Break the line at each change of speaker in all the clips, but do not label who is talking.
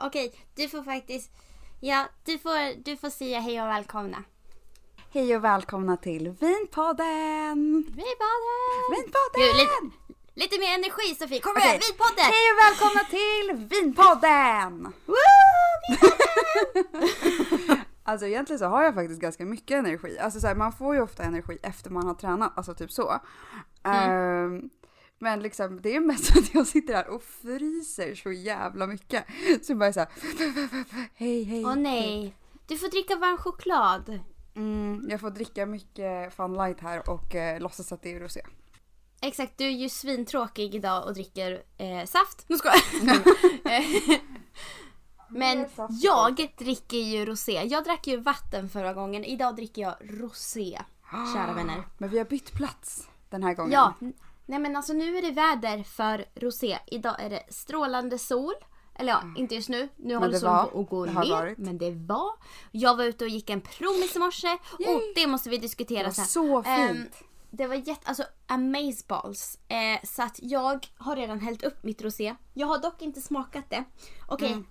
Okej. Du får faktiskt... Ja, du får, du får säga hej och välkomna.
Hej och välkomna till Vinpodden!
Vinpodden!
Vinpodden!
Gud, lite, lite mer energi Sofie. Kom igen, Vinpodden!
Hej och välkomna till Vinpodden! Alltså egentligen så har jag faktiskt ganska mycket energi. Alltså så här, man får ju ofta energi efter man har tränat, alltså typ så. Ehm, men liksom det är mest att jag sitter här och fryser så jävla mycket. Så bara så här, hej hej.
Åh nej. Du får dricka varm choklad.
Mm, jag får dricka mycket Fun Light här och eh, låtsas att det är rosé.
Exakt, du är ju svintråkig idag och dricker eh, saft. Nu skojar jag. Men jag dricker ju rosé. Jag drack ju vatten förra gången. Idag dricker jag rosé. Kära vänner.
Men vi har bytt plats den här gången.
Ja, nej men alltså nu är det väder för rosé. Idag är det strålande sol. Eller ja, inte just nu. Nu håller
det
solen på att gå ner.
varit.
Men det var. Jag var ute och gick en promis i morse. Och det måste vi diskutera
Det var
sen.
så
Ehm,
fint.
det var jätte, alltså amazeballs. Eh, så att jag har redan hällt upp mitt rosé. Jag har dock inte smakat det. Okej,
Mm.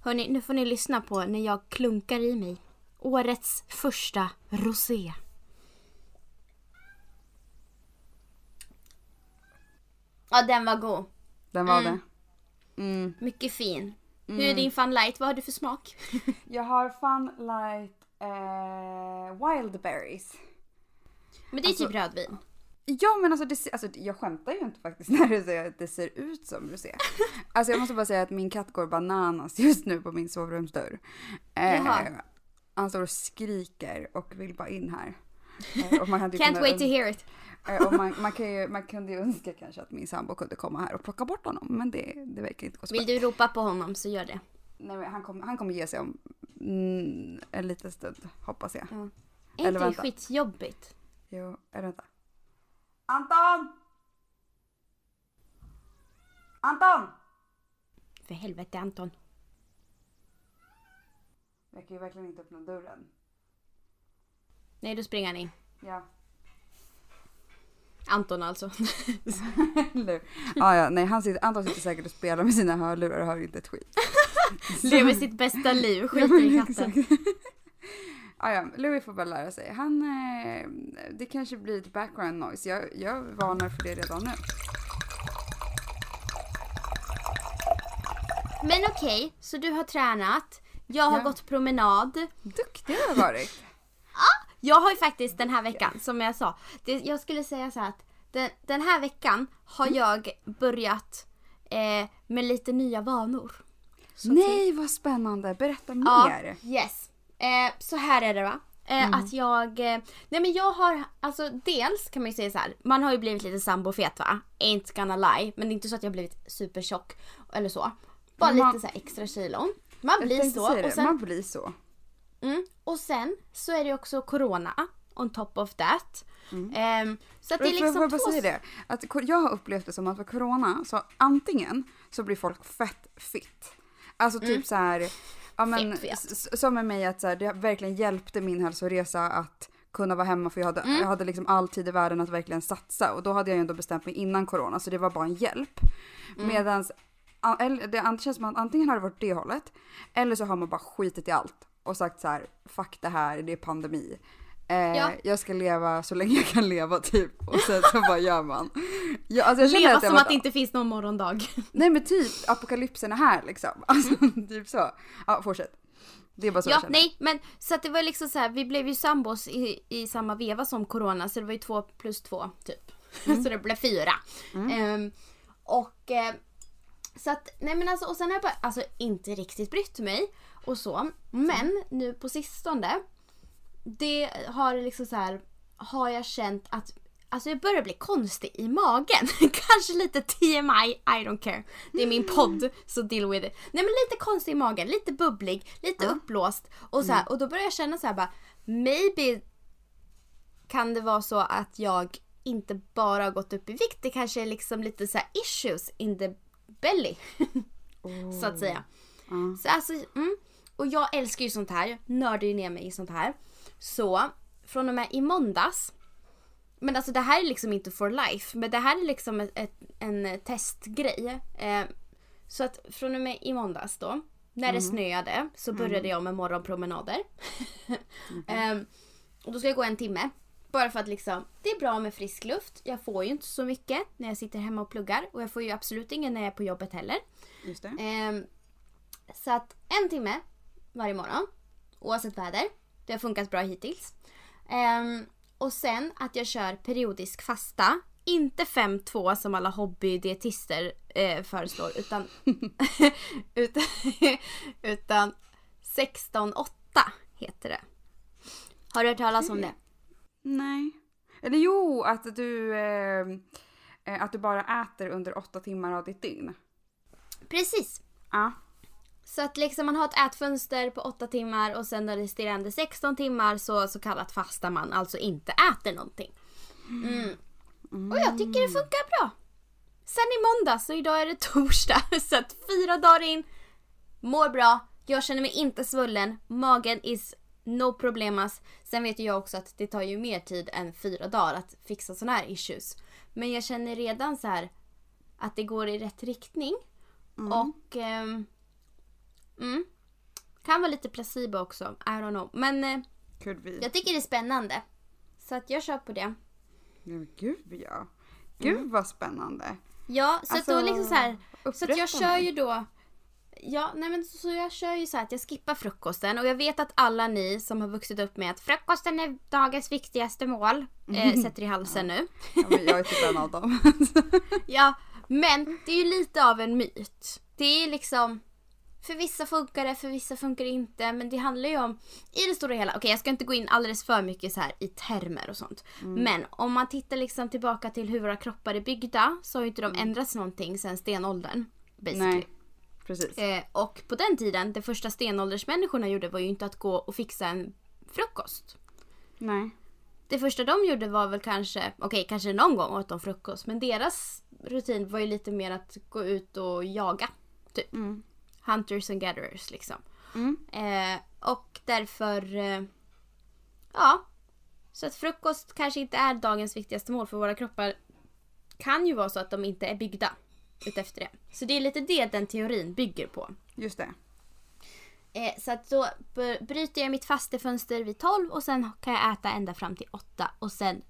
hörni, nu får ni lyssna på när jag klunkar i mig. Årets första rosé. Ja, den var god.
Den var
Mm.
det. Mm.
Mycket fin. Hur är din Fun Light? Vad har du för smak?
Jag har Fun Light eh, Wild Berries.
Men det är
Alltså-
typ rödvin.
Ja men alltså, det, ser- alltså jag skämtar ju inte faktiskt när du säger att det ser ut som rosé. Alltså jag måste bara säga att min katt går bananas just nu på min sovrumsdörr. Eh,
Jaha.
han står och skriker och vill bara in här. Eh, och man hade ju
Can't
kunnat
wait to hear it.
Eh, och man, man, kan ju, man kunde ju önska kanske att min sambo kunde komma här och plocka bort honom men det, det verkar inte gå så
Vill
bra.
du ropa på honom så gör det.
Nej, men han, kommer, han kommer ge sig om mm, en liten stund hoppas jag.
Är
Eller
inte det skitjobbigt?
Jo, eller vänta. Anton! Anton!
För helvete Anton.
Jag kan ju verkligen inte öppna dörren.
Nej, då springer han in.
Ja.
Anton alltså.
Ah, ja, nej, han sitter, Anton sitter säkert och spelar med sina hörlurar och hör inte ett skit.
Lever sitt bästa liv, skiter i katten.
ah, ja, Louis får bara lära sig. Han, eh, det kanske blir ett background noise. Jag, jag varnar för det redan nu.
Men okej, så du har tränat. Jag har
Ja.
gått promenad.
Duktig du har varit.
Jag har ju faktiskt den här veckan, som jag sa. Det, jag skulle säga så här att den, den här veckan har
Mm.
jag börjat eh, med lite nya vanor. Så.
Nej, vad spännande. Berätta
Ja,
mer.
yes. Eh, så här är det va. Eh,
Mm.
Att jag, eh, nej men jag har, alltså dels kan man ju säga så här. man har ju blivit lite sambofet va? Ain't gonna lie. Men det är inte så att jag har blivit supertjock eller så. Bara
man-
lite så extra kilon. Man blir så.
det,
Och sen,
Man blir så.
Mm, och sen så är det också corona on top of that. Ehm, så att det är
Får- får
liksom
jag bara
två...
säga det? Att jag har upplevt det som att för corona, så antingen så blir folk fett fit. Alltså typ så här, ja men
Mm.
Som med mig att så här, det verkligen hjälpte min hälsoresa att kunna vara hemma för jag hade,
Mm.
jag hade liksom all tid i världen att verkligen satsa och då hade jag ju ändå bestämt mig innan corona så det var bara en hjälp.
Mm.
Medans det känns som att antingen har det varit det hållet eller så har man bara skitit i allt och sagt så här, fuck det här, det är pandemi. Eh,
Ja.
Jag ska leva så länge jag kan leva typ och sen så bara gör man. Ja, alltså jag
Leva
att jag
som att det inte finns någon morgondag.
Nej men typ apokalypsen är här liksom. Alltså typ så. Ja fortsätt. Det är bara så jag
Ja,
känner.
nej, men så att det var liksom så här, vi blev ju sambos i, i samma veva som corona så det var ju två plus två typ. så det blev fyra. Ehm, och eh, så att, nej men alltså och sen har jag bara, alltså inte riktigt brytt mig och så. Men nu på sistone, det har liksom så här, har jag känt att Alltså jag börjar bli konstig i magen. Kanske lite TMI, I don't care. Det är min podd, så deal with it. Nej men lite konstig i magen, lite bubblig, lite uppblåst. Och, så här, och då börjar jag känna så här bara, maybe kan det vara så att jag inte bara har gått upp i vikt. Det kanske är liksom lite så här issues in the belly. så att säga.
Ja.
Så alltså, mm. Och jag älskar ju sånt här. Nördar ju ner mig i sånt här. Så från och med i måndags. Men alltså det här är liksom inte for life. Men det här är liksom ett, ett, en testgrej. Eh, så att från och med i måndags då. när det snöade så började jag med morgonpromenader. Ehm, och då ska jag gå en timme. Bara för att liksom, det är bra med frisk luft. Jag får ju inte så mycket när jag sitter hemma och pluggar. Och jag får ju absolut ingen när jag är på jobbet heller.
Just det.
Ehm, så att en timme varje morgon. Oavsett väder. Det har funkat bra hittills. Ehm, och sen att jag kör periodisk fasta. Inte 5-2 som alla hobbydietister eh, föreslår utan, utan, utan 16-8 heter det. Har du hört talas om det?
Nej. Eller jo, att du, eh, eh, att du bara äter under åtta timmar av ditt dygn.
Precis.
Ja.
Så att liksom man har ett ätfönster på 8 timmar och sen de resterande 16 timmar så, så kallat fastar man, alltså inte äter någonting. Mm. Och jag tycker det funkar bra. Sen i måndag så idag är det torsdag så att fyra dagar in, mår bra, jag känner mig inte svullen, magen is no problemas. Sen vet jag också att det tar ju mer tid än fyra dagar att fixa såna här issues. Men jag känner redan så här att det går i rätt riktning. Och ehm, mm, kan vara lite placebo också, I don't know. Men eh, jag tycker det är spännande. Så att jag kör på det.
Men gud ja. Gud vad spännande.
Ja, så att då
Alltså,
liksom så här. Så att jag kör ju då. Ja, nej men så jag kör ju så här att jag skippar frukosten och jag vet att alla ni som har vuxit upp med att frukosten är dagens viktigaste mål eh, sätter i halsen nu.
Ja, men jag är typ en av dem.
Ja, men det är ju lite av en myt. Det är liksom för vissa funkar det, för vissa funkar det inte. Men det handlar ju om, i det stora hela, okej jag ska inte gå in alldeles för mycket så här i termer och sånt. Men om man tittar liksom tillbaka till hur våra kroppar är byggda så har ju inte de ändrats någonting sedan stenåldern. Basically.
Nej, precis.
Eh, och på den tiden, det första stenåldersmänniskorna gjorde var ju inte att gå och fixa en frukost.
Nej.
Det första de gjorde var väl kanske, okej kanske någon gång åt de frukost, men deras rutin var ju lite mer att gå ut och jaga. Typ.
Mm.
Hunters and gatherers liksom.
Mm.
Eh, och därför, eh, ja. Så att frukost kanske inte är dagens viktigaste mål för våra kroppar kan ju vara så att de inte är byggda utefter det. Så det är lite det den teorin bygger på.
Just det.
Eh, så att då bryter jag mitt fastefönster vid 12 och sen kan jag äta ända fram till 8 och sen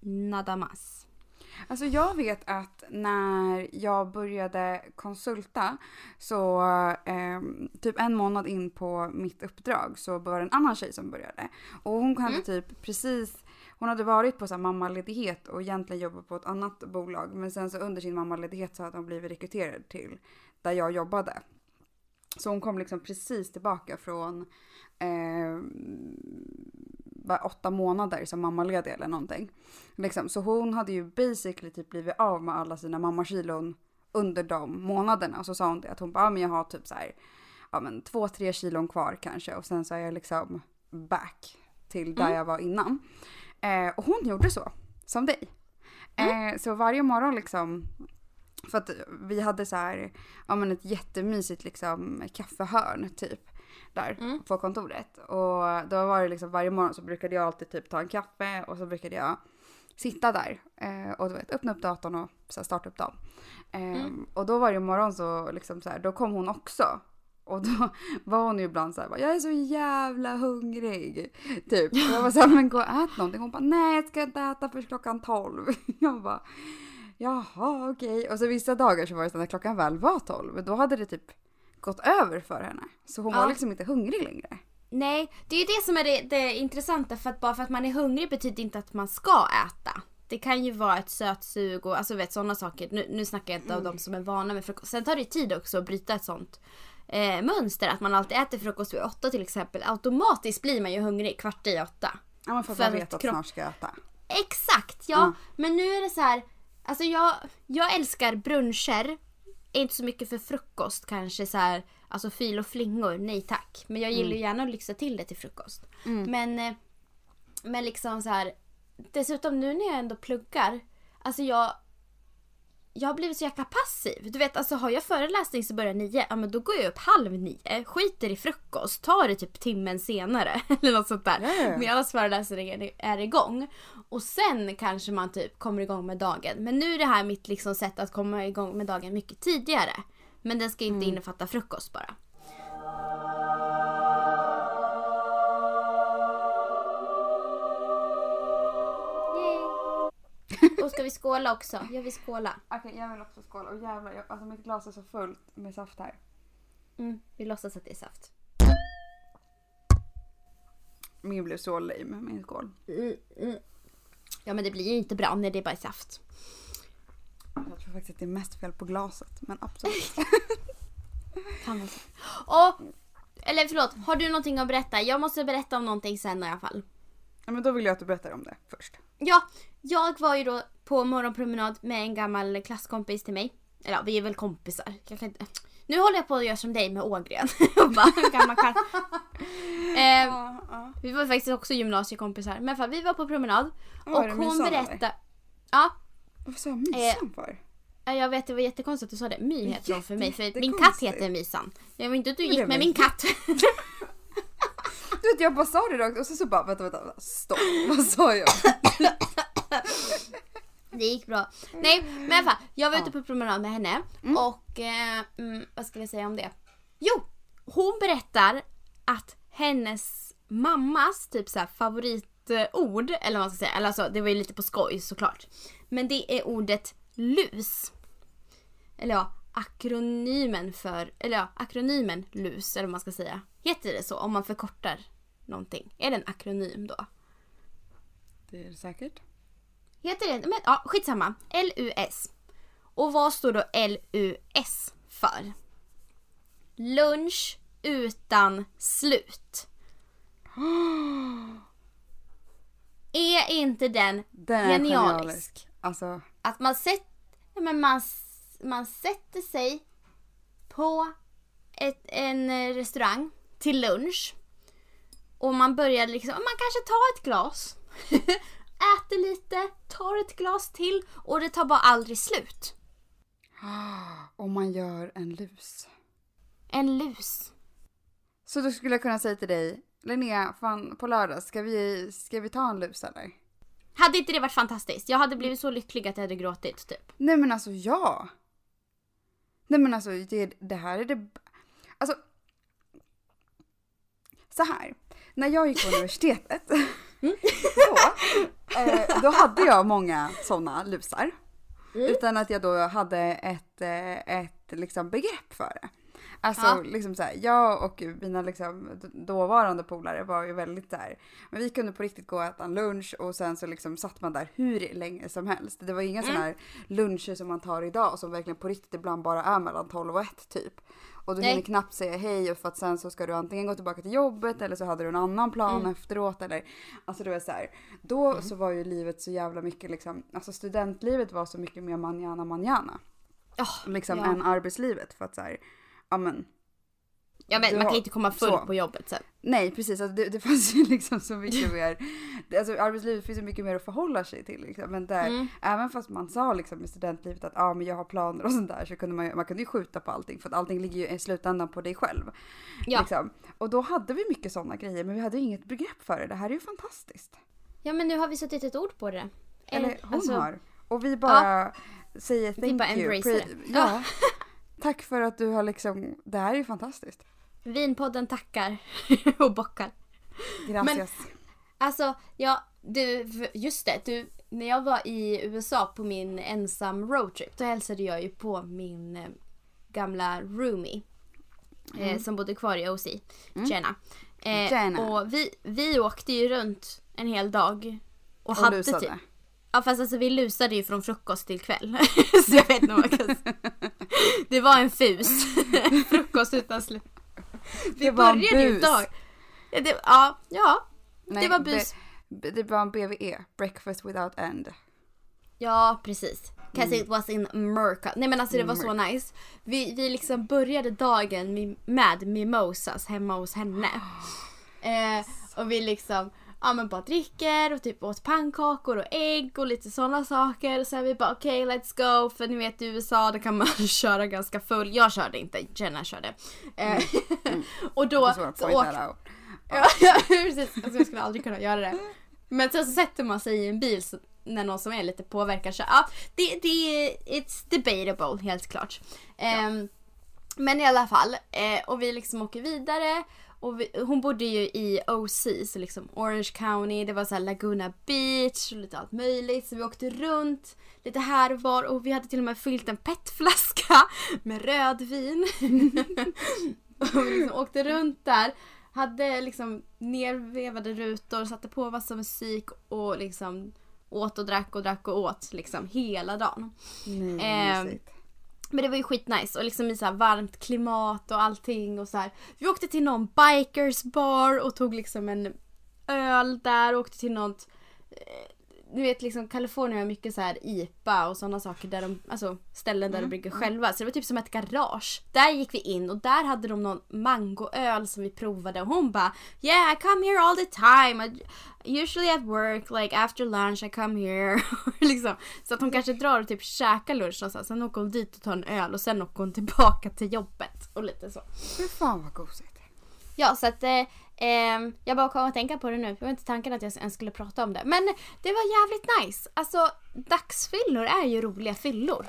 nada mas.
Alltså jag vet att när jag började konsulta så ehm, typ en månad in på mitt uppdrag så var det en annan tjej som började. Och hon hade typ precis, hon hade varit på så här mammaledighet och egentligen jobbat på ett annat bolag. Men sen så under sin mammaledighet så hade hon blivit rekryterad till där jag jobbade. Så hon kom liksom precis tillbaka från eh, var åtta månader som mammaledig eller någonting. Liksom. Så hon hade ju basically typ blivit av med alla sina mammakilon under de månaderna. Och så sa hon det att hon bara, ja men jag har typ så här, ja men två, tre kilon kvar kanske och sen så är jag liksom back till där jag var innan. Eh, och hon gjorde så, som dig. Eh, så varje morgon liksom för att vi hade så här, ja men ett jättemysigt liksom kaffehörn typ. Där
Mm.
på kontoret. Och då var det liksom varje morgon så brukade jag alltid typ ta en kaffe och så brukade jag sitta där eh, och du vet, öppna upp datorn och så här, starta upp dagen. Eh, Och då varje morgon så liksom så här, då kom hon också. Och då var hon ju ibland så här, jag är så jävla hungrig. Typ. Och jag var så här, men gå och ät någonting. Hon bara, nej jag ska inte äta först klockan 12. Jag bara, jaha okej. Och så vissa dagar så var det så när klockan väl var 12, då hade det typ gått över för henne. Så hon
Ja.
var liksom inte hungrig längre.
Nej, det är ju det som är det, det intressanta för att bara för att man är hungrig betyder inte att man ska äta. Det kan ju vara ett sötsug och alltså vet sådana saker. Nu, nu snackar jag inte av de som är vana med frukost. Sen tar det ju tid också att bryta ett sånt eh, mönster. Att man alltid äter frukost vid åtta till exempel. Automatiskt blir man ju hungrig kvart i åtta.
Ja men för att man vet att
kropp-
snart ska äta.
Exakt, ja.
Ja.
Men nu är det så här. Alltså jag, jag älskar bruncher. Inte så mycket för frukost kanske så här. Alltså fil och flingor, nej tack. Men jag gillar ju gärna att lyxa till det till frukost. Men, eh, men liksom så här. Dessutom nu när jag ändå pluggar. Alltså jag. Jag har blivit så jäkla passiv. Du vet, alltså har jag föreläsning så börjar nio, ja men då går jag upp halv nio, skiter i frukost, tar det typ timmen senare. Eller något sånt där.
Ja.
Medan föreläsningen är igång. Och sen kanske man typ kommer igång med dagen. Men nu är det här mitt liksom sätt att komma igång med dagen mycket tidigare. Men den ska inte innefatta frukost bara. Och ska vi skåla också? Jag vill skåla.
Okej, jag vill också skåla. Och jävlar, jag, alltså mitt glas är så fullt med saft här.
Mm, vi låtsas att det är saft.
Min blev så lame, min skål.
Ja men det blir ju inte bra när det bara är saft.
Jag tror faktiskt att det är mest fel på glaset, men absolut.
Kan vara så. Och, eller förlåt, har du någonting att berätta? Jag måste berätta om någonting sen i alla fall.
ja, men då vill jag att du berättar om det först.
Ja, jag var ju då på morgonpromenad med en gammal klasskompis till mig. Eller ja, vi är väl kompisar. Jag kan inte... Nu håller jag på att göra som dig med Ågren. Och bara, gammal kar- eh,
Ja, ja.
vi var faktiskt också gymnasiekompisar. Men fall, vi var på promenad.
Var
och hon
Mysan,
berättade... Ja,
Varför sa jag mysan för?
Ja, Jag vet, det var jättekonstigt att du sa det. My heter hon för mig. För min katt heter Misan. Jag vill inte att du gick med min katt.
Du vet jag bara sa det rakt och så, så bara vänta vänta stopp. Vad sa jag?
Det gick bra. Nej, men i alla fall. Jag var ute på promenad med henne. Och eh, mm, vad ska jag säga om det? Jo, hon berättar att hennes mammas typ så här favoritord, eller vad man ska säga, eller alltså det var ju lite på skoj såklart. Men det är ordet lus. Eller ja, akronymen för, eller ja, akronymen lus eller vad man ska säga. Heter det så om man förkortar någonting? Är det en akronym då?
Det är det säkert.
Heter det? Men ja, skitsamma. LUS. Och vad står då LUS för? Lunch utan slut. Är inte den
Den
genialisk?
genialisk. Alltså,
Att man, sätt, men man, man sätter sig på ett, en eh, restaurang till lunch. Och man börjar liksom, man kanske tar ett glas. äter lite, tar ett glas till och det tar bara aldrig slut.
om man gör en lus.
En lus.
Så då skulle jag kunna säga till dig, Linnea, fan på lördag, ska vi, ska vi ta en lus eller?
Hade inte det varit fantastiskt? Jag hade blivit så lycklig att jag hade gråtit typ.
Nej men alltså ja. Nej men alltså det, det här är det... Alltså. Så här. När jag gick på universitetet. då, eh, då hade jag många sådana lusar. Utan att jag då hade ett, eh, ett liksom begrepp för det. Alltså
Ja.
liksom så här, jag och mina liksom dåvarande polare var ju väldigt så här, men vi kunde på riktigt gå och äta en lunch och sen så liksom satt man där hur länge som helst. Det var inga sådana här luncher som man tar idag som verkligen på riktigt ibland bara är mellan 12 och 1 typ. Och du
Nej.
hinner knappt säga hej för att sen så ska du antingen gå tillbaka till jobbet eller så hade du en annan plan efteråt eller alltså det var så här. Då så var ju livet så jävla mycket liksom, alltså studentlivet var så mycket mer manjana manjana.
Ja,
Liksom
ja.
än arbetslivet för att så här, ja men
ja men man kan
har-
inte komma full
så.
på jobbet sen.
Nej precis, alltså det, det fanns ju liksom så mycket mer. Alltså arbetslivet finns så mycket mer att förhålla sig till. Liksom. Men där,
Mm.
även fast man sa liksom i studentlivet att ah, men jag har planer och sånt där så kunde man, ju- man kunde ju skjuta på allting för att allting ligger ju i slutändan på dig själv.
Ja.
Liksom. Och då hade vi mycket sådana grejer men vi hade ju inget begrepp för det. Det här är ju fantastiskt.
Ja men nu har vi suttit ett ord på det.
Eller hon
alltså,
har. Och vi bara säger thank
bara
you. Pre-
det.
ja. Tack för att du har liksom, det här är ju fantastiskt.
Vinpodden tackar och bockar.
Gracias.
Alltså, ja, du, just det. Du, när jag var i USA på min ensam roadtrip, då hälsade jag ju på min eh, gamla roomie. Eh, som bodde kvar i OC, Jenna. Eh,
Jenna.
Och vi, vi åkte ju runt en hel dag. Och,
Och
hade
lusade.
typ... Ja fast alltså vi lusade ju från frukost till kväll. Så jag vet inte vad. Det var en fus. frukost utan slut. Vi började ju dag. Ja, det, ja, ja.
Nej,
det var bus.
Det, det var en BVE, breakfast without end.
Ja, precis. Cause it was in America. Nej men alltså det var så nice. Vi, vi liksom började dagen med, med mimosas hemma hos henne. Eh, och vi liksom, ja men bara dricker och typ åt pannkakor och ägg och lite sådana saker. Och sen vi bara okej let's go för ni vet i USA då kan man köra ganska full. Jag körde inte, Jenna körde. Eh, och då
Just wanna
så åkte. Ja, ja precis. Alltså, jag skulle aldrig kunna göra det. Men sen så sätter man sig i en bil så, när någon som är lite påverkad så ja, det, det it's debatable helt klart. Ehm, men i alla fall, eh, och vi liksom åker vidare och vi, hon bodde ju i OC, så liksom Orange County, det var så Laguna Beach och lite allt möjligt. Så vi åkte runt lite här och var och vi hade till och med fyllt en petflaska med rödvin. och vi liksom åkte runt där. Hade liksom nervevade rutor, satte på massa musik och liksom åt och drack och drack och åt liksom hela dagen.
Nej, mysigt.
Men det var ju skitnice och liksom i så här varmt klimat och allting och så här. Vi åkte till någon bikers bar och tog liksom en öl där och åkte till något eh, du vet liksom Kalifornien har mycket så här IPA och sådana saker där de, alltså ställen där de brygger själva. Så det var typ som ett garage. Där gick vi in och där hade de någon mangoöl som vi provade och hon bara Yeah I come here all the time. I, usually at work like after lunch I come here. liksom. Så att hon kanske drar och typ käkar lunch någonstans. Sen åker hon dit och tar en öl och sen åker hon tillbaka till jobbet och lite så.
Fy fan vad gosigt.
Ja, så att eh, ehm, jag bara kom att tänka på det nu. Det var inte tanken att jag ens skulle prata om det. Men det var jävligt nice. Alltså, dagsfyllor är ju roliga fyllor.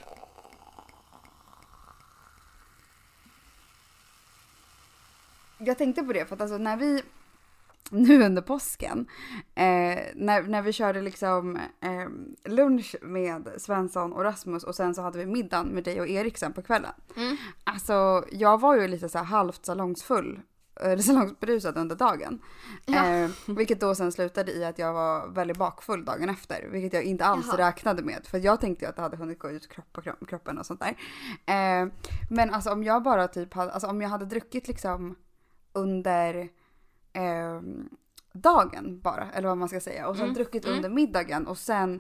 Jag tänkte på det för att alltså när vi nu under påsken, eh, när, när vi körde liksom eh, lunch med Svensson och Rasmus och sen så hade vi middagen med dig och Erik sen på kvällen.
Mm.
Alltså jag var ju lite så här halvt salongsfull, eller salongsberusad under dagen.
Ja.
Eh, vilket då sen slutade i att jag var väldigt bakfull dagen efter. Vilket jag inte alls
Jaha.
räknade med. För jag tänkte ju att det hade hunnit gå ut kropp kropp, kroppen och sånt där. Eh, men alltså om jag bara typ hade, alltså om jag hade druckit liksom under eh, dagen bara, eller vad man ska säga. Och sen
Mm,
druckit
mm.
under middagen och sen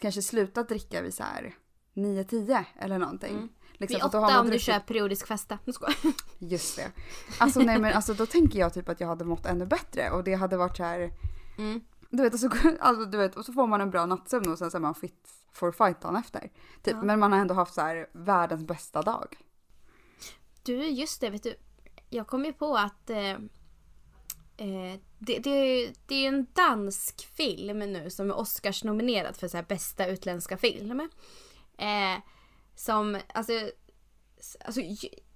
kanske slutat dricka vid så här 9-10 eller någonting.
Mm.
Liksom,
Vid åtta om du kör periodisk festa.
Just det. Alltså nej men alltså då tänker jag typ att jag hade mått ännu bättre och det hade varit så här.
Mm.
Du vet, och så, alltså, du vet, och så får man en bra nattsömn och sen så är man fit for fight dagen efter. Typ.
Ja.
Men man har ändå haft så här världens bästa dag.
Du, just det, vet du. Jag kom ju på att eh, eh, det, det, är- det är en dansk film nu som är Oscars nominerad för så här bästa utländska film. Eh, som, alltså, alltså,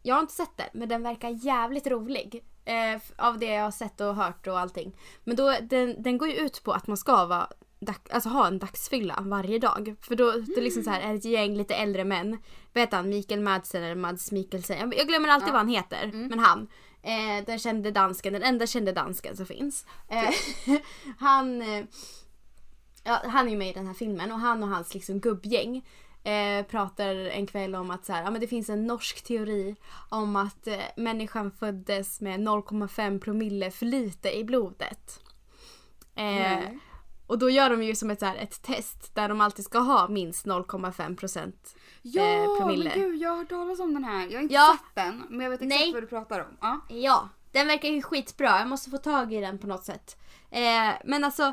jag har inte sett den men den verkar jävligt rolig. Eh, av det jag har sett och hört och allting. Men då, den, den går ju ut på att man ska vara dag, alltså ha en dagsfylla varje dag. För då det är liksom så här, är ett gäng lite äldre män. Vad heter han? Mikael Madsen eller Mads Mikkelsen? Jag, jag glömmer alltid
Ja.
vad han heter. Men han. Eh, den kände dansken, den enda kände dansken som finns. Eh, han, eh, ja, han är ju med i den här filmen och han och hans liksom gubbgäng eh, pratar en kväll om att så här, ja, men det finns en norsk teori om att eh, människan föddes med 0,5 promille för lite i blodet. Eh,
Nej.
och då gör de ju som ett, så här, ett test där de alltid ska ha minst 0,5 procent.
Ja,
promille.
men gud jag har hört talas om den här. Jag har inte
Ja.
sett den men jag vet exakt
Nej.
vad du pratar om. Ja.
Ja, den verkar ju skitbra. Jag måste få tag i den på något sätt. Eh, men alltså,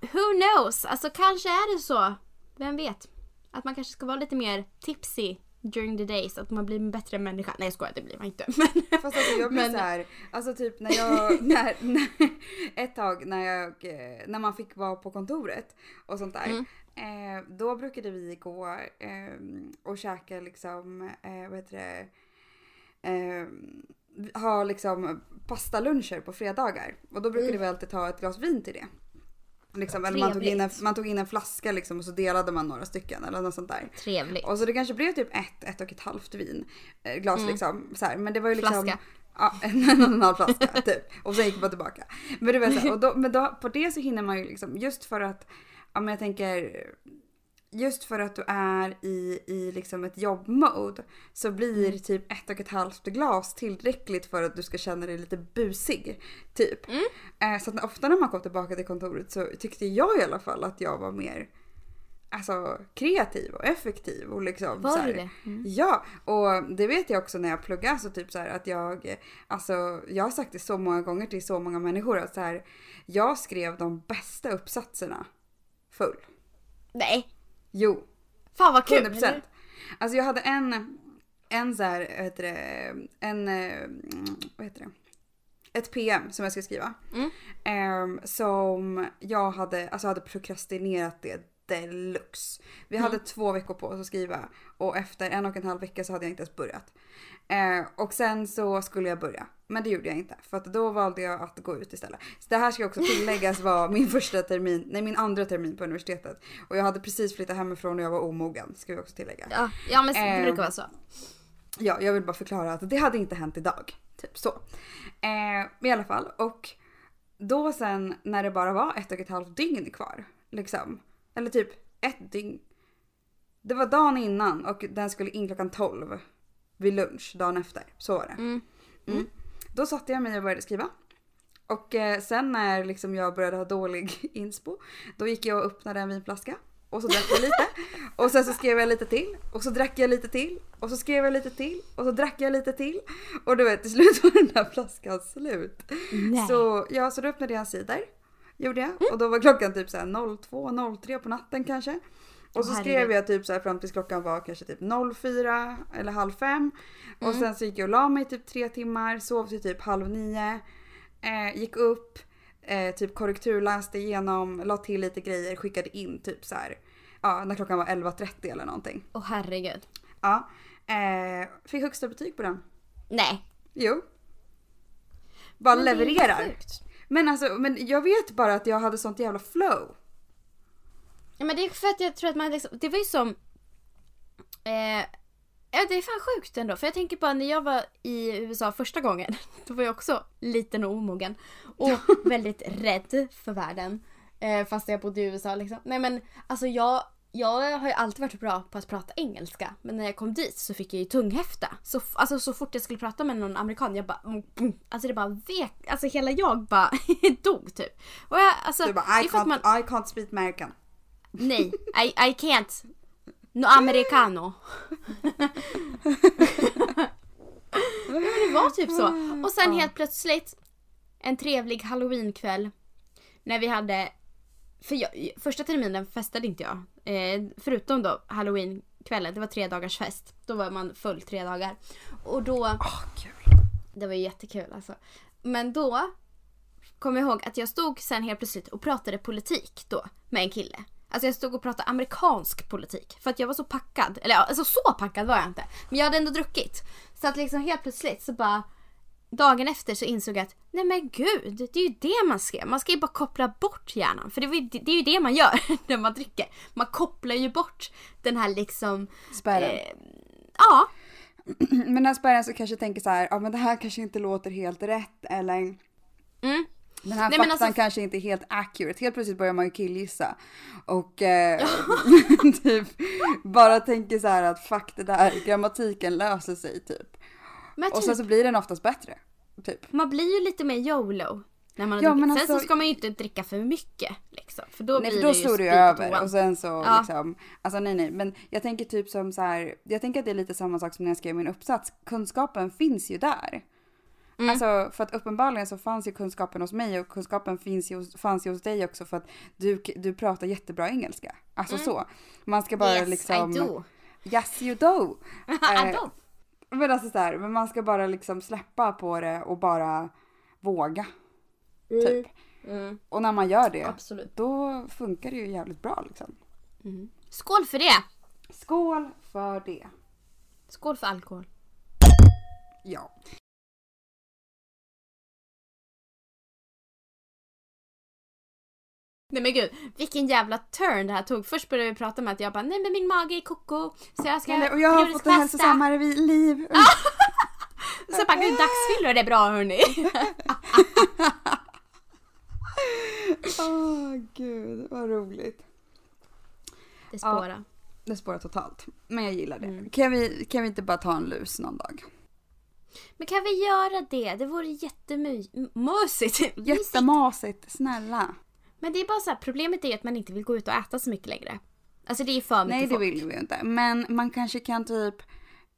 who knows? Alltså kanske är det så. Vem vet? Att man kanske ska vara lite mer tipsy during the days. Att man blir en bättre människa. Nej jag skojar, det blir man inte. Men,
Fast alltså jag blir
Men-
så här, alltså typ när jag, när, när, ett tag när jag, eh, när man fick vara på kontoret och sånt där.
Mm.
Eh, då brukade vi gå eh, och käka liksom, eh, vad heter det, eh, ha liksom pastaluncher på fredagar. Och då brukade
Mm.
vi alltid ta ett glas vin till det. Liksom, eller man tog, in en, man tog in en flaska liksom och så delade man några stycken eller något sånt där.
Trevligt.
Och så det kanske blev typ ett, ett och ett halvt vin. Eh, glas liksom. Så här. Men det var ju liksom.
Flaska.
Ja, en, och en halv flaska typ. Och sen gick man tillbaka. Men, det var så här, och då, men då, på det så hinner man ju liksom, just för att, ja men jag tänker, just för att du är i, i liksom ett jobbmode så blir typ ett och ett halvt glas tillräckligt för att du ska känna dig lite busig. Typ.
Mm.
Eh, så att ofta när man kom tillbaka till kontoret så tyckte jag i alla fall att jag var mer alltså, kreativ och effektiv. Och liksom,
Var du det? Mm.
Ja, och det vet jag också när jag pluggar så typ så här att jag, alltså jag har sagt det så många gånger till så många människor att så här, jag skrev de bästa uppsatserna full.
Nej,
Jo,
fan vad kul.
100%. Alltså jag hade en, en så här, vad heter det, en, eh, vad heter det? Ett PM som jag ska skriva.
Mm.
Ehm, som jag hade, alltså hade prokrastinerat det deluxe. Vi hade två veckor på oss att skriva och efter en och en halv vecka så hade jag inte ens börjat. Eh, och sen så skulle jag börja. Men det gjorde jag inte för att då valde jag att gå ut istället. Så det här ska också tilläggas var min första termin, nej min andra termin på universitetet. Och jag hade precis flyttat hemifrån och jag var omogen ska vi också tillägga.
Ja, ja men det
Eh,
brukar vara så.
Ja, jag vill bara förklara att det hade inte hänt idag. Typ så. Eh, I alla fall. Och då sen när det bara var ett och ett halvt dygn kvar. Liksom. Eller typ ett dygn. Det var dagen innan och den skulle in klockan 12. Vid lunch dagen efter. Så var det.
Mm.
Mm. Då satte jag mig och började skriva. Och eh, sen när liksom jag började ha dålig inspo, då gick jag och öppnade en vinflaska. Och så drack jag lite. Och sen så skrev jag lite till. Och så drack jag lite till. Och så skrev jag lite till. Och så drack jag lite till. Och du vet till slut var den där flaskan slut.
Nej.
Så, ja, så då öppnade jag en cider. Gjorde jag. Och då var klockan typ så här 02, 03 på natten kanske. Och så skrev jag typ så här fram tills klockan var kanske typ 04 eller halv fem. Och
Mm.
sen så gick jag och la mig typ tre timmar, sov till typ halv nio. Eh, gick upp, eh, typ korrekturläste igenom, la till lite grejer, skickade in typ så här. Ja, när klockan var 11.30 eller någonting.
Åh herregud.
Ja. Eh, fick högsta betyg på den.
Nej.
Jo. Bara
Men
levererar. Men alltså, men jag vet bara att jag hade sånt jävla flow.
Ja men det är för att jag tror att man liksom, det var ju som eh, Ja det är fan sjukt ändå för jag tänker på när jag var i USA första gången Då var jag också liten och omogen och väldigt rädd för världen eh, Fast jag bodde i USA liksom. Nej men alltså jag jag har ju alltid varit bra på att prata engelska men när jag kom dit så fick jag ju tunghäfta. Så, alltså, så fort jag skulle prata med någon amerikan jag bara mm, mm, Alltså det bara vek, alltså hela jag bara dog typ. Och jag, alltså,
Du bara, I can't,
man,
I can't speak American.
Nej, I, I can't. No americano. ja, men det var typ så. Och sen helt plötsligt en trevlig halloweenkväll när vi hade för jag, första terminen festade inte jag. Eh, förutom då halloweenkvällen, det var tre dagars fest. Då var man full tre dagar. Och då
kul.
det var ju jättekul alltså. Men då kom jag ihåg att jag stod sen helt plötsligt och pratade politik då med en kille. Alltså jag stod och pratade amerikansk politik för att jag var så packad. Eller alltså så packad var jag inte. Men jag hade ändå druckit. Så att liksom helt plötsligt så bara Dagen efter så insåg jag att nej men gud, det är ju det man ska Man ska ju bara koppla bort hjärnan. För det, var ju- det är ju det man gör när man dricker. Man kopplar ju bort den här liksom...
Spärren.
Eh, ja,
Men den spärren så kanske tänker så här, ja men det här kanske inte låter helt rätt eller
mm.
Den här
Nej,
faktan
alltså-
kanske inte är helt accurate. Helt plötsligt börjar man ju killgissa. Och eh, typ bara tänker så här att fuck det där, grammatiken löser sig typ.
Men
Och
typ,
sen så blir den oftast bättre. Typ.
Man blir ju lite mer YOLO. När man har
Ja, men
Sen så
alltså-
ska man ju inte dricka för mycket. Liksom, för då
nej
blir
för då
det
slår det ju över och sen så
Ja.
liksom, alltså nej nej men jag tänker typ som så här, jag tänker att det är lite samma sak som när jag skrev min uppsats. Kunskapen finns ju där.
Mm.
Alltså för att uppenbarligen så fanns ju kunskapen hos mig och kunskapen finns ju, fanns ju hos dig också för att du, du pratar jättebra engelska. Alltså så. Man ska bara
Mm. yes,
liksom.
I do.
Yes you do. Eh,
do.
Men alltså så här, men man ska bara liksom släppa på det och bara våga. Typ.
Mm,
Och när man gör det,
absolut.
då funkar det ju jävligt bra liksom.
Skål för det!
Skål för det.
Skål för alkohol.
Ja.
Nej men gud, vilken jävla turn det här tog. Först började vi prata med att jag bara nej men min mage är koko. Så jag ska
Eller, och jag har fått en hälsosammare liv.
Så jag bara gud dagsfyllor är bra hörni.
Åh gud, vad roligt.
Det spårar.
Det spårar totalt. Men jag gillar det.
Mm.
Kan, vi, kan vi inte bara ta en lus någon dag?
Men kan vi göra det? Det vore jättemysigt.
Jättemasigt, snälla.
Men det är bara så här, problemet är att man inte vill gå ut och äta så mycket längre. Alltså det är för mycket
Nej det
folk.
vill vi inte. Men man kanske kan typ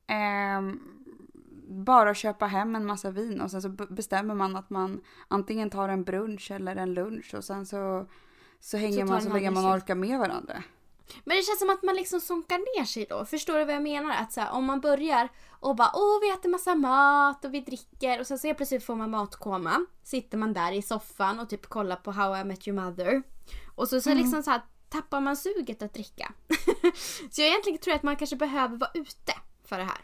ehm, bara köpa hem en massa vin och sen så bestämmer man att man antingen tar en brunch eller en lunch och sen så, så hänger
tar
man så länge man orkar med varandra.
Men det känns som att man liksom sonkar ner sig då. Förstår du vad jag menar? Att så här, om man börjar och bara åh vi äter massa mat och vi dricker och sen så helt plötsligt får man matkoma. Sitter man där i soffan och typ kollar på How I Met Your Mother. Och så, så
Mm.
liksom så här tappar man suget att dricka. så jag egentligen tror att man kanske behöver vara ute för det här.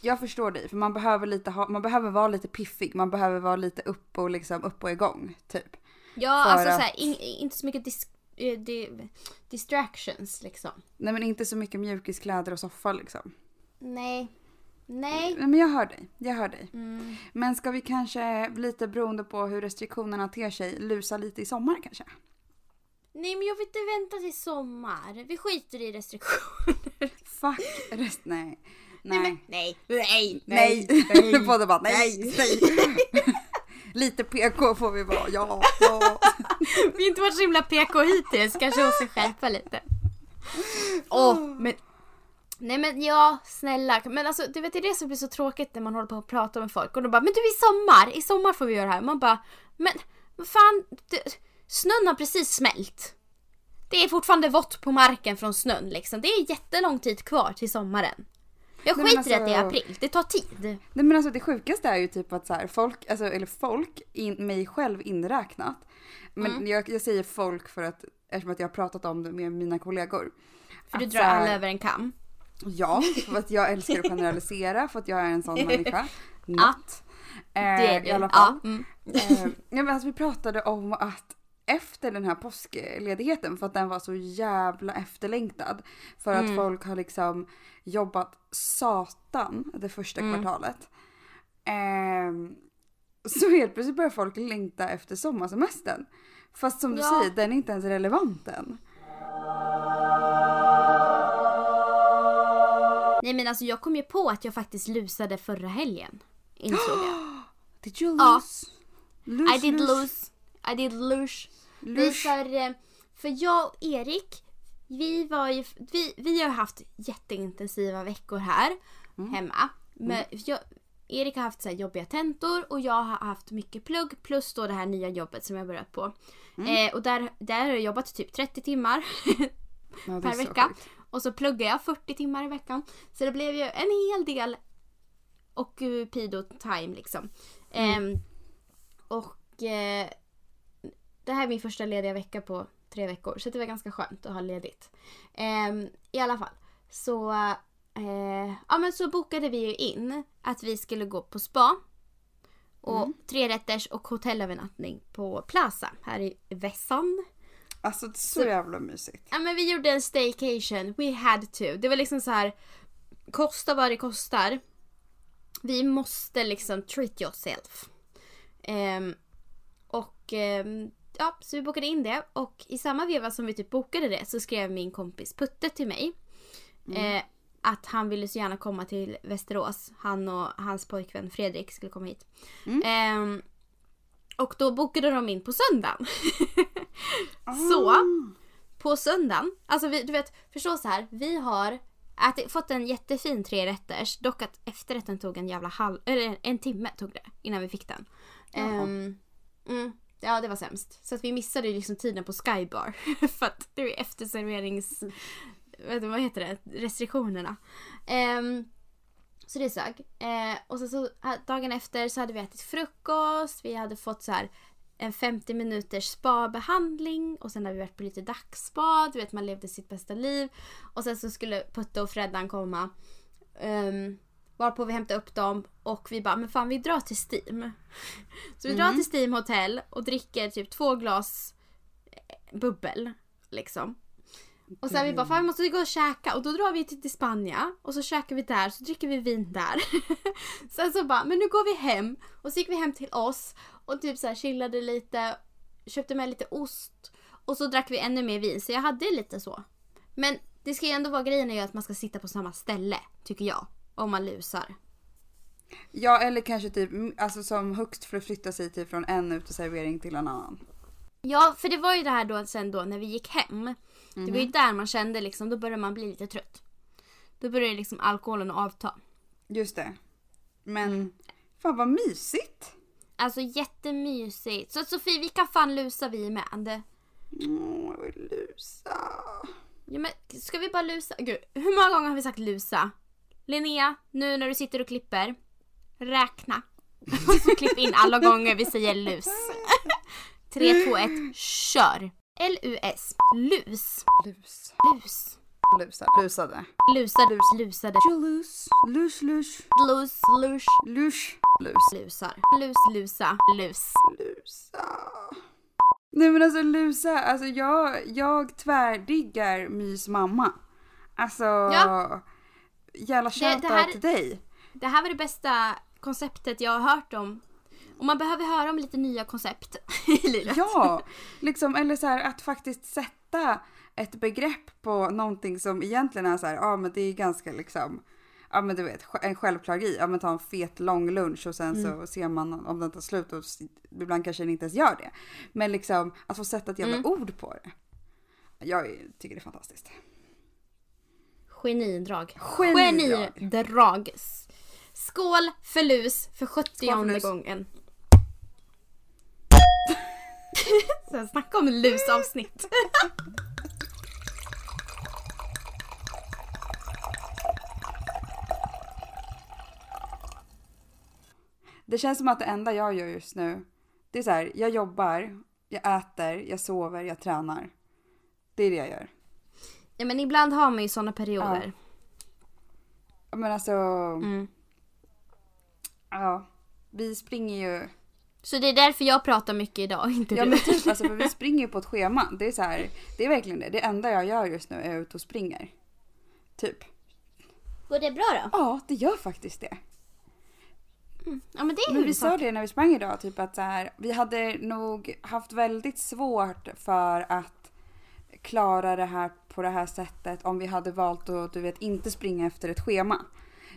Jag förstår dig, för man behöver, lite ha, man behöver vara lite piffig, man behöver vara lite upp och, liksom, upp och igång. Typ.
Ja,
För
alltså
att-
så här, in, inte så mycket dis, eh, di, distractions liksom.
Nej men inte så mycket mjukiskläder och soffa liksom.
Nej. Nej.
Nej men jag hör dig, jag hör dig.
Mm.
Men ska vi kanske, lite beroende på hur restriktionerna ter sig, lusa lite i sommar kanske?
Nej men jag vill inte vänta till sommar. Vi skiter i restriktioner.
Fuck rest, nej. Nej.
men, nej. Nej.
Nej.
Nej.
Båda bara nej. nej. lite PK får vi vara, ja. ja.
Vi har inte varit så himla PK hittills. Kanske måste skärpa lite. Åh, men... Nej men ja, snälla. Men alltså du vet det är det som blir så tråkigt när man håller på att prata med folk och de bara Men du i sommar, i sommar får vi göra det här. Man bara Men vad fan, det, snön har precis smält. Det är fortfarande vått på marken från snön liksom. Det är jättelång tid kvar till sommaren. Jag skiter i att det är
alltså-
april, det tar tid.
Nej men alltså det sjukaste är ju typ att så här, folk, alltså, eller folk, in, mig själv inräknat. Men
Mm.
jag, jag säger folk för att, eftersom att jag har pratat om det med mina kollegor.
För du drar
här-
alla över en kam.
Ja, för att jag älskar att generalisera, för att jag är en sån människa. Not.
Det är
Eh,
du.
I alla fall.
Ja, mm.
Eh, ja, men alltså, vi pratade om att efter den här påskledigheten, för att den var så jävla efterlängtad. För att
Mm.
folk har liksom jobbat satan det första
Mm.
kvartalet. Eh, så helt plötsligt börjar folk längta efter sommarsemestern. Fast som du
Ja.
säger, den är inte ens relevant än.
Nej men alltså jag kom ju på att jag faktiskt lusade förra helgen. Insåg jag.
Did you
Ja.
lose? lose
I did lose. I did lose. Vi
Lose.
för, eh, för jag och Erik, vi, var ju, vi, vi har haft jätteintensiva veckor här hemma. Men jag, Erik har haft så här jobbiga tentor och jag har haft mycket plugg plus då det här nya jobbet som jag börjat på. Eh, och där, där har jag jobbat typ 30 timmar
Ja, det är
per vecka.
sjukt.
Och så pluggar jag 40 timmar i veckan. Så det blev ju en hel del occupido time liksom. Ehm, och eh, det här är min första lediga vecka på tre veckor. Så det var ganska skönt att ha ledigt. Ehm, I alla fall. Så, eh, ja, men så bokade vi ju in att vi skulle gå på spa. Och tre rätters och hotellövernattning på Plaza här i Vässan.
Alltså så jävla mysigt.
Ja men vi gjorde en staycation, we had to. Det var liksom så här. kosta vad det kostar. Vi måste liksom treat yourself. Ehm, och ehm, ja, så vi bokade in det och i samma veva som vi typ bokade det så skrev min kompis Putte till mig. Eh, att han ville så gärna komma till Västerås. Han och hans pojkvän Fredrik skulle komma hit. Ehm, och då bokade de in på söndagen. Så
Ah.
på söndagen, alltså vi, du vet, förstå så här, vi har ätit, fått en jättefin trerätters, dock att efterrätten tog en jävla halv, eller en timme tog det innan vi fick den. Ehm, mm, ja det var sämst. Så att vi missade ju liksom tiden på Skybar för att det är efterserverings, vad heter det, restriktionerna. Um, så det sög. Eh, och så, så dagen efter så hade vi ätit frukost, vi hade fått så här en 50 minuters spabehandling och sen har vi varit på lite dagsspa, du vet man levde sitt bästa liv. Och sen så skulle Putte och Freddan komma. Um, varpå vi hämtade upp dem och vi bara, men fan vi drar till Steam. Så vi drar till Steam hotell och dricker typ två glas eh, bubbel. Liksom. Och sen vi bara, fan vi måste gå och käka och då drar vi till, till Spanien och så käkar vi där så dricker vi vin där. sen så bara, men nu går vi hem och så gick vi hem till oss och typ så här chillade lite, köpte med lite ost och så drack vi ännu mer vin så jag hade lite så. Men det ska ju ändå vara grejen är ju att man ska sitta på samma ställe, tycker jag. Om man lusar.
Ja eller kanske typ mm, alltså som högst förflytta sig typ från en uteservering till en annan.
Ja, för det var ju det här då sen då när vi gick hem. Det var ju där man kände liksom, då började man bli lite trött. Då började liksom alkoholen att avta.
Just det. Men fan vad mysigt.
Alltså jättemysigt. Så Sofie, vi kan fan lusa vi med.
Åh, jag vill lusa.
Ja, men ska vi bara lusa? Gud, hur många gånger har vi sagt lusa? Linnea, nu när du sitter och klipper, räkna. Så klipp in alla gånger vi säger lus. 3, 2, 1, kör! L-U-S. Lus.
Lus.
Lus.
Lusa. Lusade.
Lusa, lus, lusade.
Lus. Lus, lus.
Lus, lus.
Lus. Lus.
Lusar. Lus, lusa. Lus.
Lusa. Nej men alltså lusa, alltså jag, jag tvärdiggar Mys mamma. Alltså.
Ja
jävla
Det-
shoutout till dig.
Det här var det bästa konceptet jag har hört om. Och man behöver höra om lite nya koncept i livet.
Ja, liksom, eller så här att faktiskt sätta ett begrepp på någonting som egentligen är så här, ja men det är ganska liksom, ja men du vet, en självklar grej. Ja men ta en fet lång lunch och sen så ser man om den tar slut och ibland kanske den inte ens gör det. Men liksom att få sätta ett jävla ord på det. Jag tycker det är fantastiskt.
Genidrag.
Genidrag.
Genidrag. Skål för lus för 70
Skål för lus.
gången. Så snacka om lusavsnitt.
Det känns som att det enda jag gör just nu, det är så här, jag jobbar, jag äter, jag sover, jag tränar. Det är det jag gör.
Ja men ibland har man ju såna perioder.
Men alltså,
Mm.
ja, vi springer ju
Så det är därför jag pratar mycket idag, inte
Ja
du.
men typ alltså för vi springer ju på ett schema. Det är så här, det är verkligen det. Det enda jag gör just nu är ute och springer. Typ.
Går det bra då?
Ja, det gör faktiskt det.
Ja men det är
Men vi sa det när vi sprang idag, typ att så här, vi hade nog haft väldigt svårt för att klara det här på det här sättet om vi hade valt att du vet inte springa efter ett schema.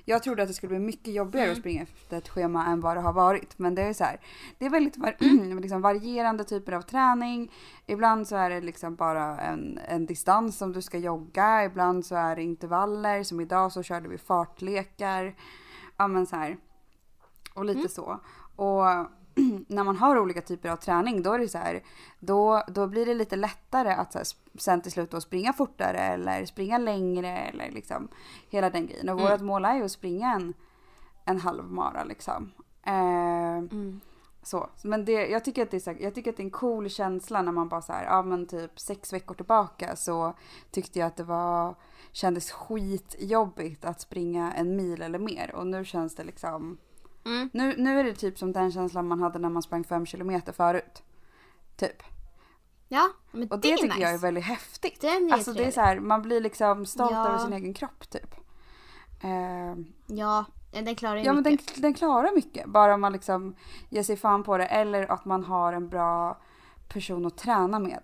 Jag trodde att det skulle bli mycket jobbigare att springa efter ett schema än vad det har varit. Men det är så här, det är väldigt var- liksom varierande typer av träning. Ibland så är det liksom bara en, en distans som du ska jogga. Ibland så är det intervaller. Som idag så körde vi fartlekar. Ja men så här. Och lite så. Och när man har olika typer av träning då är det så här, då, då blir det lite lättare att så här, sen till slut då springa fortare eller springa längre eller liksom hela den grejen. Och vårt mål är ju att springa en, en halvmara liksom. Eh,
Mm.
så. Men det, jag, tycker att det är så här, jag tycker att det är en cool känsla när man bara så här, ja men typ sex veckor tillbaka så tyckte jag att det var, kändes skitjobbigt att springa en mil eller mer och nu känns det liksom
Mm.
nu, nu är det typ som den känslan man hade när man sprang fem kilometer förut. Typ.
Ja, men
Och
det,
det,
är
tycker
nice.
jag är väldigt häftigt.
Den är
alltså det är så här, man blir liksom stolt
Ja.
över sin egen kropp typ. Eh,
Ja, den klarar ju
ja men
mycket.
den, den klarar mycket. Bara man liksom ger sig fan på det. Eller att man har en bra person att träna med.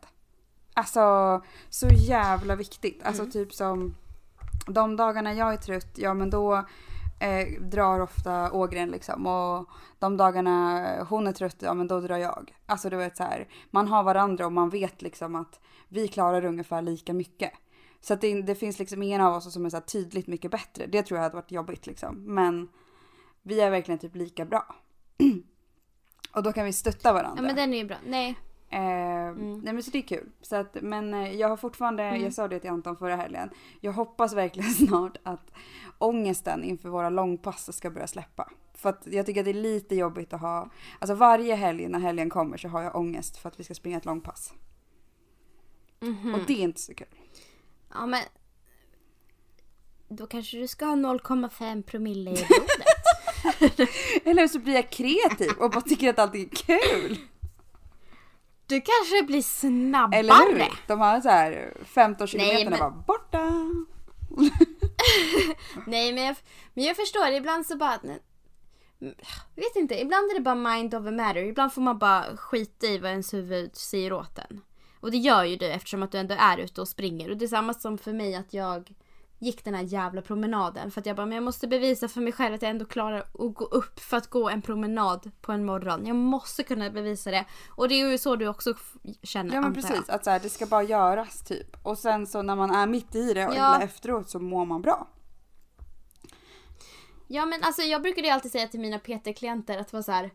Alltså så jävla viktigt. Alltså typ som de dagarna jag är trött, ja men då eh, drar ofta Ågren liksom. Och de dagarna hon är trött, ja men då drar jag. Alltså du vet så här, man har varandra och man vet liksom att vi klarar ungefär lika mycket. Så att det, det finns liksom ingen av oss som är så här tydligt mycket bättre. Det tror jag hade varit jobbigt liksom. Men vi är verkligen typ lika bra. och då kan vi stötta varandra.
Ja men den är ju bra. Nej.
Eh, Nej men så det är kul. Så att, men eh, jag har fortfarande, jag sa det till Anton förra helgen. Jag hoppas verkligen snart att ångesten inför våra långpass ska börja släppa. För att jag tycker att det är lite jobbigt att ha, alltså varje helg när helgen kommer så har jag ångest för att vi ska springa ett långpass.
Mhm.
Och det är inte så kul.
Ja men. Då kanske du ska ha 0,5 promille i blodet.
Eller så blir jag kreativ och bara tycker att allt är kul.
Du kanske blir snabbare.
Eller hur? De har så här 15 kilometer
men-
bara borta.
Nej men jag, men jag förstår, ibland så bara... Jag vet inte, ibland är det bara mind over matter. Ibland får man bara skita i vad ens huvud säger åt en. Och det gör ju du eftersom att du ändå är ute och springer. Och det är samma som för mig att jag gick den här jävla promenaden. För att jag bara, men jag måste bevisa för mig själv att jag ändå klarar att gå upp för att gå en promenad på en morgon. Jag måste kunna bevisa det. Och det är ju så du också känner
Ja men
antar jag.
precis, att så här, det ska bara göras typ. Och sen så när man är mitt i det och
Ja.
efteråt så mår man bra.
Ja men alltså jag brukade ju alltid säga till mina PT-klienter att vara så här.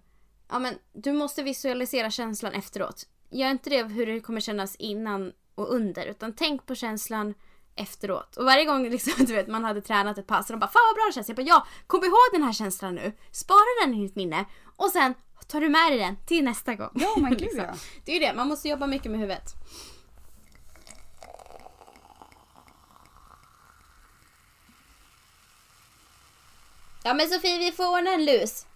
Ja men du måste visualisera känslan efteråt. Gör inte det hur det kommer kännas innan och under utan tänk på känslan efteråt. Och varje gång liksom, du vet, man hade tränat ett pass och de bara “Fan vad bra det känns”. Jag bara “Ja, kom ihåg den här känslan nu. Spara den i ditt minne och sen tar du med dig den till nästa gång”.
Ja, men gud
liksom. Det är ju det, man måste jobba mycket med huvudet. Ja men Sofie, vi får ordna en lus.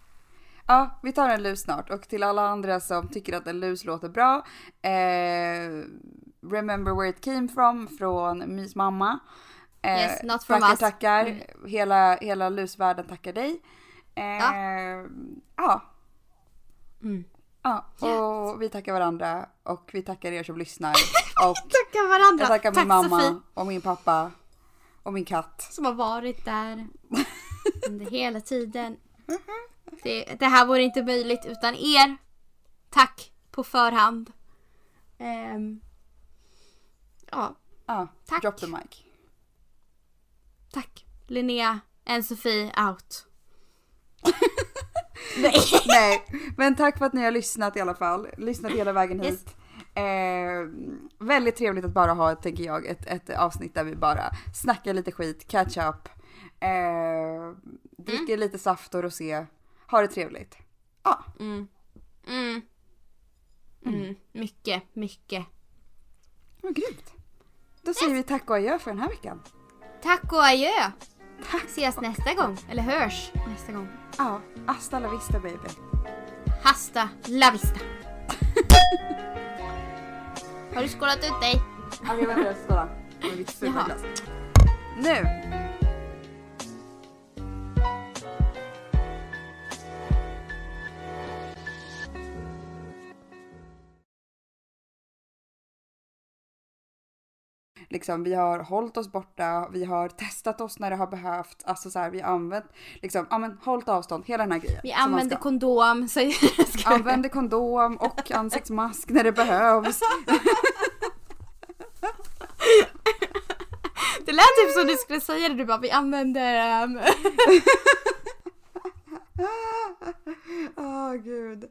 Ja, vi tar en lus snart och till alla andra som tycker att en lus låter bra. Eh remember where it came from från Mys mamma. Eh,
Yes, not from
tackar,
us.
tackar.
Mm.
Hela, hela lusvärlden tackar dig. Eh,
Ja.
ja.
Mm.
Ja, och vi tackar varandra och vi tackar er som lyssnar. Och
Tackar varandra.
jag tackar min
Tack
mamma
Sofie
och min pappa och min katt.
som har varit där under hela tiden. Det, det här vore inte möjligt utan er. Tack på förhand. Ehm, ja,
Ja,
Tack.
drop the mic.
tack. Linnea and Sofie out.
Nej, men tack för att ni har lyssnat i alla fall. Lyssnat hela vägen
Yes.
hit. Eh, väldigt trevligt att bara ha, tänker jag, ett, ett avsnitt där vi bara snackar lite skit, catch up, eh, dricker lite saft och rosé, har det trevligt. Ja,
Mm. Mm. Mm. Mycket, mycket.
men grymt. Då säger vi tack och adjö för den här veckan.
Tack och adjö.
Tack.
Ses nästa gång. Eller hörs nästa gång.
Ja, hasta la vista baby.
Hasta la vista. Har du skålat ut dig?
Okej, vänta jag ska skåla. Med mitt fula
Jaha.
glas. Nu! Liksom, vi har hållit oss borta, vi har testat oss när det har behövt, alltså så här, vi har använt, liksom, ja men hållit avstånd, hela den här grejen.
Vi använder kondom. Så
Använder kondom och ansiktsmask när det behövs.
Det lät typ som du skulle säga det. Du bara vi använder... ehm,
Åh gud.